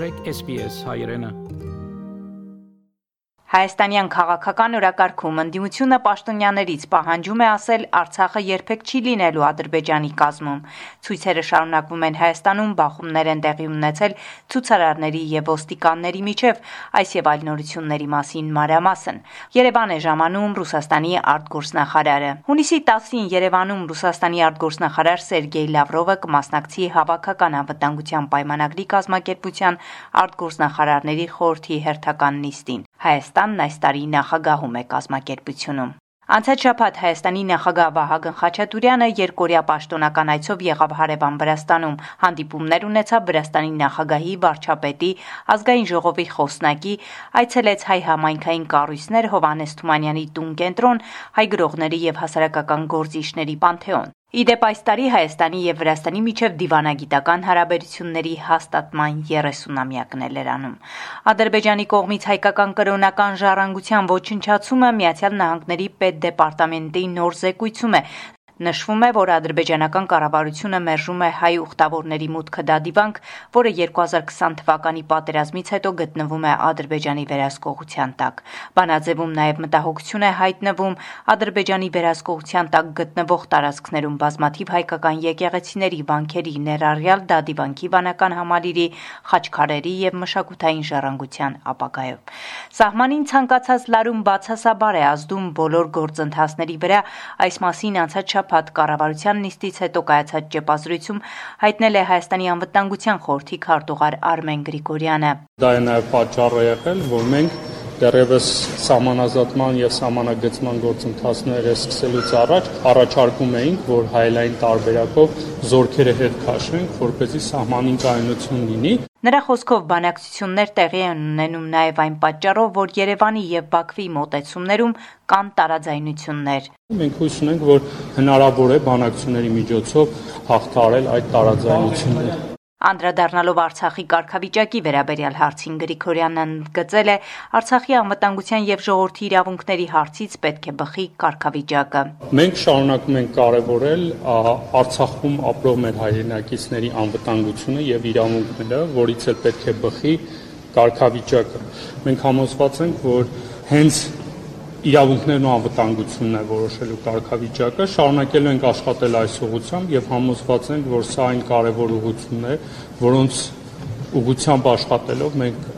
մտրեք SPS հայրենը Հայաստանյան քաղաքական օրակարգում ընդդիմությունը պաշտոնյաներից պահանջում է ասել Արցախը երբեք չի լինելու Ադրբեջանի կազմում։ Ցույցերը շարունակվում են Հայաստանում, բախումներ են տեղի ունեցել ցուցարարների եւ ոստիկանների միջև, այս եւ այլ նորությունների մասին մանրամասն։ Երևան է ժամանում Ռուսաստանի արտգործնախարարը։ Հունիսի 10-ին Երևանում Ռուսաստանի արտգործնախարար Սերգեյ Լավրովը կմասնակցի հավաքական անվտանգության պայմանագրի կազմակերպության արտգործնախարարների խորհրդի հերթական նիստին։ Հայաստանն այս տարի նախագահում է կազմակերպությունում։ Անցած շաբաթ Հայաստանի նախագահ Վահագն Խաչատուրյանը երկորյա պաշտոնական այցով եղավ հարևան Վրաստանում։ Հանդիպումներ ունեցավ Վրաստանի նախագահի, վարչապետի, ազգային ժողովի խոսնակի, այցելեց հայ համայնքային կառույցներ Հովանես Թումանյանի տուն կենտրոն, հայ գրողների եւ հասարակական գործիչների պանթեոն։ Իդեպ այս տարի Հայաստանի եւ Վրաստանի միջև դիվանագիտական հարաբերությունների հաստատման 30-ամյակն է լրանում։ Ադրբեջանի կողմից հայկական կրոնական ժառանգության ոչնչացումը Միացյալ Նահանգների պետդեպարտամենտի նոր զեկույցում է, Նշվում է, որ ադրբեջանական կառավարությունը մերժում է հայ ուխտավորների մուտքը դադիվանք, որը 2020 թվականի պատերազմից հետո գտնվում է Ադրբեջանի վերահսկողության տակ։ Բանաձևում նաև մտահոգություն է հայտնվում Ադրբեջանի վերահսկողության տակ գտնվող տարածքներում բազմաթիվ հայկական եկեղեցիների վանքերի ներառյալ դադիվանքի վանական համալիրի, խաչքարերի եւ մշակութային ժառանգության ապագայով։ Սահմանին ցանկացած լարում բացասաբար է ազդում բոլոր գործընթացների վրա, այս մասին անցած շաբաթ կառավարության նիստից հետո կայացած ճեպազրույցում հայտնել է Հայաստանի անվտանգության խորհրդի քարտուղար Արմեն Գրիգորյանը։ Դա է նաև պատճառը եղել, որ մենք դեռևս սահմանազատման եւ սահմանագծման գործընթացները սկսելուց առաջ առաջարկում էինք, որ հայլային տարբերակով զորքերը հետ քաշենք, որպեսզի սահմանին կայունություն լինի։ Նրա խոսքով բանակցություններ տեղի են ունենում նաև այն պատճառով, որ Երևանի եւ Բաքվի մոտեցումներում կան տարաձայնություններ։ Մենք հույս ունենք, որ հնարավոր է բանակցությունների միջոցով հաղթարել այդ տարաձայնությունները։ Անդրադառնալով Արցախի կարգավիճակի վերաբերյալ հարցին Գրիգորյանն ընդգծել է Արցախի անվտանգության եւ ժողովրդի իրավունքների հարցից պետք է բխի կարգավիճակը։ Մենք շարունակում ենք կարևորել Արցախում ապրող մեր հայրենակիցների անվտանգությունը եւ իրավունքները, որից էլ պետք է բխի կարգավիճակը։ Մենք համոզված ենք, որ հենց իրավունքներն ու անվտանգությունն է որոշելու կարգավիճակը, շարունակելու ենք աշխատել այս ուղղությամբ եւ համոզված ենք, որ սա այն կարևոր ուղղությունն է, որոնց ուղղությամբ աշխատելով մենք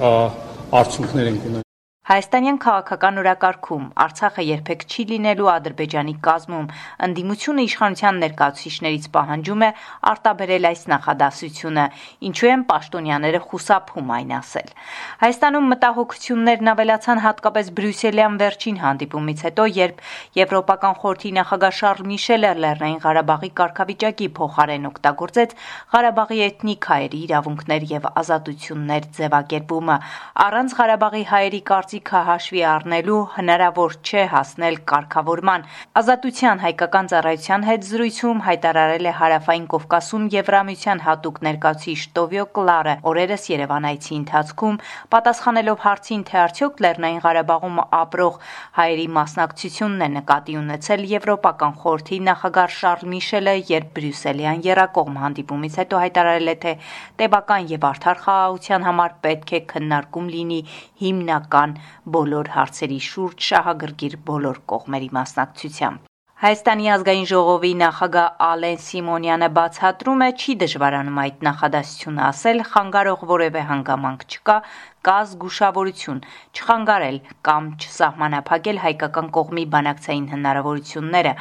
արդյունքներ ենք ունենալու Հայաստանյան քաղաքական օրակարգում Արցախը երբեք չի լինելու Ադրբեջանի կազմում։ Ընդդիմությունը իշխանության ներկայացուցիչներից պահանջում է արտաբերել այս նախադասությունը, ինչու են պաշտոնյաները խուսափում այն ասել։ Հայաստանում մտահոգություններն ավելացան հատկապես Բրյուսելյան վերջին հանդիպումից հետո, երբ Եվրոպական խորհրդի նախագահ Շարլ Միշելը Լեռնային Ղարաբաղի կարգավիճակի փոխարեն օգտագործեց Ղարաբաղի էթնիկ հայերի իրավունքներ եւ ազատություններ ձևակերպումը։ Առանց Ղարաբաղի հայերի կարծիքի կարծիքը հաշվի առնելու հնարավոր չէ հասնել կարգավորման։ Ազատության հայկական ծառայության հետ զրույցում հայտարարել է Հարավային Կովկասում Եվրամիության հատուկ ներկայացուցիչ Տովիո Կլարը օրերս Երևան այցի ընթացքում, պատասխանելով հարցին, թե արդյոք Լեռնային Ղարաբաղում ապրող հայերի մասնակցությունն է նկատի ունեցել Եվրոպական խորհրդի նախագահ Շարլ Միշելը, երբ Բրյուսելյան երակողմ հանդիպումից հետո հայտարարել է, թե տևական եւ արդար խաղաղության համար պետք է քննարկում լինի հիմնական բոլոր հարցերի շուրջ շահագրգիռ բոլոր կողմերի մասնակցությամբ։ Հայաստանի ազգային ժողովի նախագահ Ալեն Սիմոնյանը բացատրում է, չի դժվարանում այդ նախադասությունը ասել, խանգարող որևէ հանգամանք չկա, կա զգուշավորություն, չխանգարել կամ չսահմանափակել հայկական կողմի բանակցային հնարավորությունները,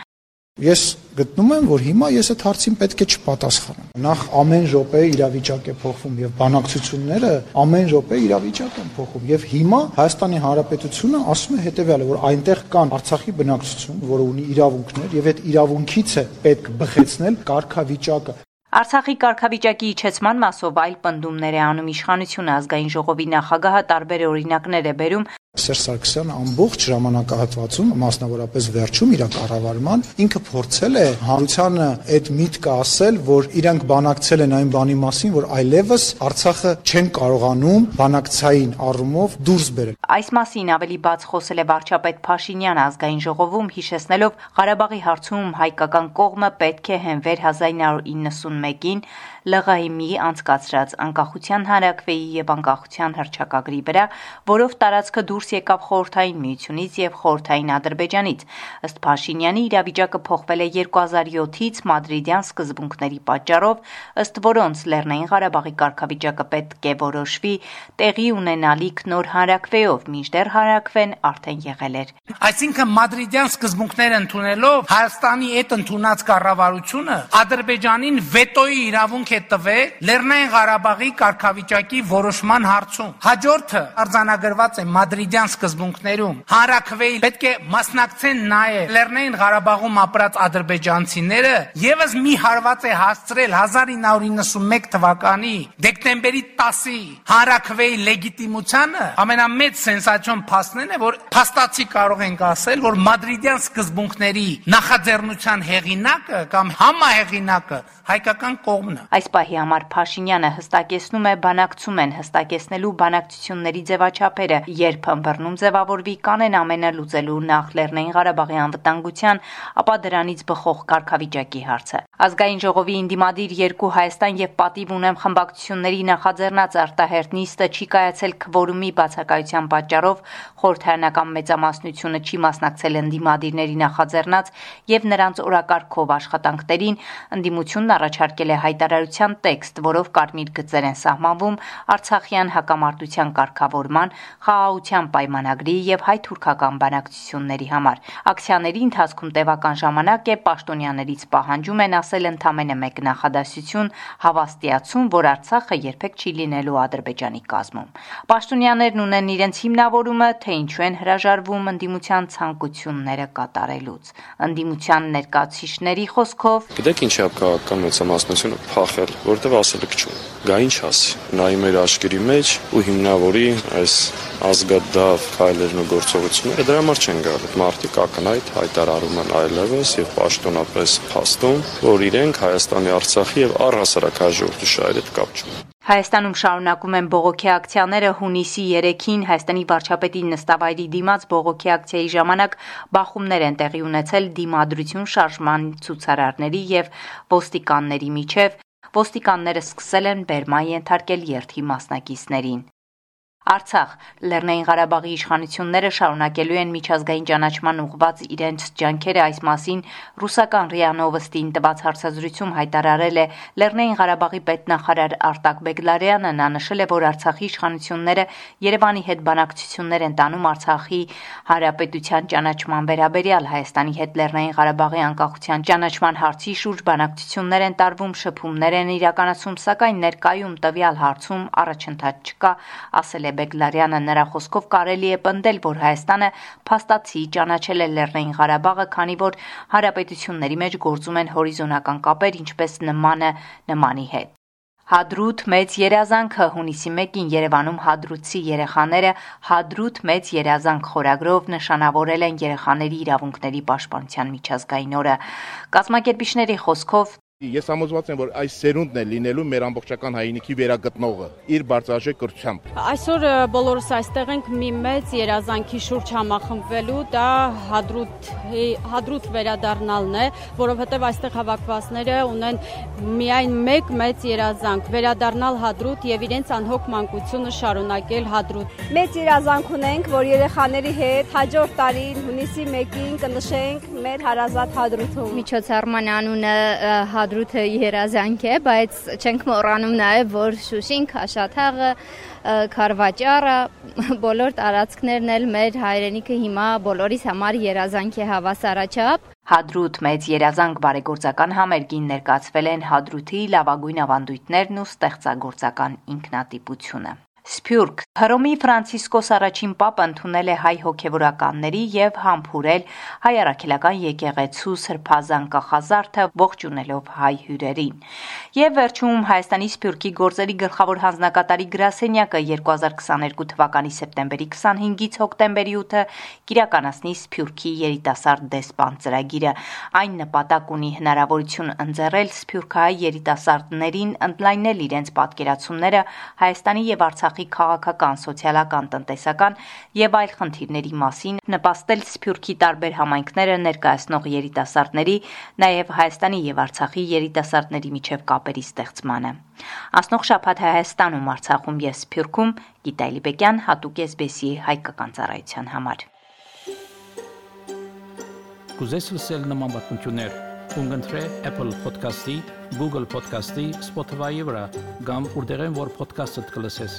Ես գտնում եմ, որ հիմա ես այդ հարցին պետք է չպատասխանեմ։ Նախ ամեն րոպե իրավիճակ է փոխվում եւ բանակցությունները ամեն րոպե իրավիճակ են փոխում եւ հիմա Հայաստանի Հանրապետությունը ասում է հետեւյալը, որ այնտեղ կան Արցախի բնակչություն, որը ունի իրավունքներ եւ այդ իրավունքից է պետք բխեցնել կարգավիճակը։ Արցախի կարգավիճակի իջեցման մասով այլ պնդումներ է անում իշխանությունը ազգային ժողովի նախագահը տարբեր օրինակներ է բերում Սերժ Սարգսյանը ամբողջ ժամանակահատվածում, մասնավորապես վերջում իր կառավարման, ինքը փորձել է հանրությանը այդ միտքը ասել, որ իրանք բանակցել են այն բանի մասին, որ այլևս Արցախը չեն կարողանում բանակցային առումով դուրս բերել։ Այս մասին ավելի բաց խոսել է վարչապետ Փաշինյանը ազգային ժողովում, հիշեցնելով Ղարաբաղի հարցում հայկական կողմը պետք է հենվեր 1991-ին ԼՂՀ-ի մի անցկացրած անկախության հանրակրվեի եւ անկախության հռչակագրի վրա, որով տարածքը դուրս եկավ խորհրդային միությունից եւ խորհրդային Ադրբեջանից։ Ըստ Փաշինյանի իրավիճակը փոխվել է 2007-ից մադրիդյան սկզբունքների պատճառով, ըստ որոնց Լեռնային Ղարաբաղի կարգավիճակը պետք է որոշվի տեղի ունենալիք նոր հանրակրվեով, մինչդեռ հանրակրվեն արդեն եղել էր։ Այսինքն մադրիդյան սկզբունքները ընդունելով Հայաստանի այդ ընդունած կառավարությունը Ադրբեջանին վետոյի իրավունք է տվել Լեռնային Ղարաբաղի կարգավիճակի որոշման հարցում։ Հաջորդը արձանագրված է Մադրիդյան սկզբունքներում։ Հանրակրվեի պետք է մասնակցեն նաև Լեռնային Ղարաբաղում ապրած ադրբեջանցիները, եւս մի հարված է հասցրել 1991 թվականի դեկտեմբերի 10-ի հանրակրվեի լեգիտիմությանը։ Ամենամեծ սենսացիոն փաստն է, որ փաստացի կարող ենք ասել, որ Մադրիդյան սկզբունքների նախաձեռնության հեղինակը կամ համահեղինակը հայկական կողմն է։ Այս պահի համար Փաշինյանը հստակեցնում է բանակցում են հստակեցնելու բանակցությունների ձևաչափերը, երբ ըմբռնում ձևավորվի կանեն ամենը լուծելու նախ Լեռնային Ղարաբաղի անվտանգության, ապա դրանից բխող կարգավիճակի հարցը։ Ազգային ժողովի ինդիմադիր երկու Հայաստան եւ Պատիվ ունեմ խմբակցությունների նախաձեռնած արտահերտ նիստը չի կայացել քվորումի բացակայության պատճառով խորհրդարանական մեծամասնությունը չի մասնակցել ընդդիմադիրների նախաձեռնած եւ նրանց օրակարգով աշխատանքներին ընդդիմությունն առաջարկել է հայտարարության տեքստ, որով կարմիր գծեր են սահմանվում Արցախյան հակամարտության կարգավորման, խաղաղության պայմանագրի եւ հայ-թուրքական բանակցությունների համար։ Ակցիաների ընթացքում տևական ժամանակ է պաշտոնյաներից պահանջում են ասել ընդամենը մեկ նախադասություն հավաստիացում, որ Արցախը երբեք չի լինելու Ադրբեջանի կազմում։ Պաշտոնյաներն ունեն իրենց հիմնավորումը, թե ինչու են հրաժարվում ընդդիմության ցանկությունները կատարելուց։ Ընդդիմության ներկայացիչների խոսքով Գիտեք ինչի՞ է քաղաքական մեծամասնությունը փախել, որտեվ ասելը կչու։ Գա ինչ ասի։ Նայի մեր աչքերի մեջ ու հիմնավորի այս ազգադավ քայլերն ու գործողությունները դրա համար չեն գալու։ Մարտիկ ակնհայտ հայտարարում են այլևս եւ պաշտոնապես փաստում, որ իրենք Հայաստանի, Արցախի եւ առհասարակ հաջորդի շահերի հետ կապ չունեն։ Հայաստանում շարունակում են բողոքի ակցիաները հունիսի 3-ին Հայաստանի վարչապետի նստավայրի դիմաց բողոքի ակցիայի ժամանակ բախումներ են տեղի ունեցել դիմադրություն շարժման ցուցարարների եւ ոստիկանների միջև ոստիկանները սկսել են բերման ենթարկել երթի մասնակիցներին Արցախ. Լեռնային Ղարաբաղի իշխանությունները շարունակելու են միջազգային ճանաչման ուղղված իրենց ջանքերը այս մասին ռուսական ՌԻԱ Նովոստին տված հարցազրույցում հայտարարել է Լեռնային Ղարաբաղի պետնախարար Արտակ Բեգլարյանը նա նշել է որ Արցախի իշխանությունները Երևանի հետ բանակցություններ են տանում Արցախի հանրապետության ճանաչման վերաբերյալ Հայաստանի հետ Լեռնային Ղարաբաղի անկախության ճանաչման հարցի շուրջ բանակցություններ են տարվում շփումներ են իրականացում սակայն ներկայում տվյալ հարցում առաջընթաց չկա ասել է է Բեգլարյանը նրա խոսքով կարելի է պնդել, որ Հայաստանը փաստացի ճանաչել է Լեռնային Ղարաբաղը, քանի որ հարաբերությունների մեջ գործում են հորիզոնական կապեր, ինչպես նմանը նմանի հետ։ Հադրութ մեծ երազանքը հունիսի 1-ին Երևանում հադրութի երեխաները Հադրութ մեծ երազանք խորագրով նշանավորել են երեխաների իրավունքների պաշտպանության միջազգային օրը։ Կազմակերպիչների խոսքով Ես համոզված եմ, որ այս սերունդն է լինելու մեր ամբողջական հայինիքի վերագտնողը իր բարձրաժեք կրթությամբ։ Այսօր բոլորս այստեղ ենք մի մեծ երազանքի շուրջ համախմբվելու, դա հադրուտ հադրուտ վերադառնալն է, որովհետև այստեղ հավաքվածները ունեն միայն մեկ մեծ երազանք՝ վերադառնալ հադրուտ եւ իրենց անհոգ մանկությունը շարունակել հադրուտ։ Մեծ երազանք ունենք, որ երեխաների հետ հաջորդ տարին հունիսի 1-ին կնշենք մեր հարազատ հադրութում։ Միջոցառման անունը հադրուտ Հադրութը երազանք է, բայց չենք մոռանում նաև, որ Շուշին, Քաշաթաղը, Խարվաճարը, բոլոր տարածքներն էլ մեր հայրենիքը հիմա բոլորիս համար երազանք է հավասարաչափ։ Հադրութ մեծ երազանք բարեգործական համերգին ներկայացվել են Հադրութի լավագույն ավանդույթներն ու ստեղծագործական ինքնատիպությունը։ Սփյուռք. Հռոմի Ֆրանցիսկոս առաջին պապը ընդունել է հայ հոգևորականների եւ համբուրել հայ առաքելական եկեղեցու սրբազան կախազարդը ողջունելով հայ հյուրերին։ Եվ վերջում Հայաստանի Սփյուռքի գործերի գլխավոր հանձնակատարի գրասենյակը 2022 թվականի սեպտեմբերի 25-ից հոկտեմբերի 8-ը կիրականացնի Սփյուռքի երիտասարդ դեսպան ծրագիրը։ Այն նպատակ ունի հնարավորություն ընձեռել Սփյուռքահայ երիտասարդներին ընդլայնել իրենց պատկերացումները Հայաստանի եւ Արցախի Արցախի քաղաքական, սոցիալական, տնտեսական եւ այլ խնդիրների մասին, նպաստել Սփյուռքի տարբեր համայնքները ներկայացնող երիտասարդների, նաեւ Հայաստանի եւ Արցախի երիտասարդների միջև կապերի ստեղծմանը։ Ասնող շաբաթ Հայաստանում, Արցախում եւ Սփյուռքում Գիտալի Բեկյան հատուկ էսբեսի հայկական ծառայության համար։ Կուզես լսել նման բանություններ, կընտրե Apple Podcast-ի, Google Podcast-ի, Spotify-ի վրա, կամ որտեղեն որ podcast-ը կլսես։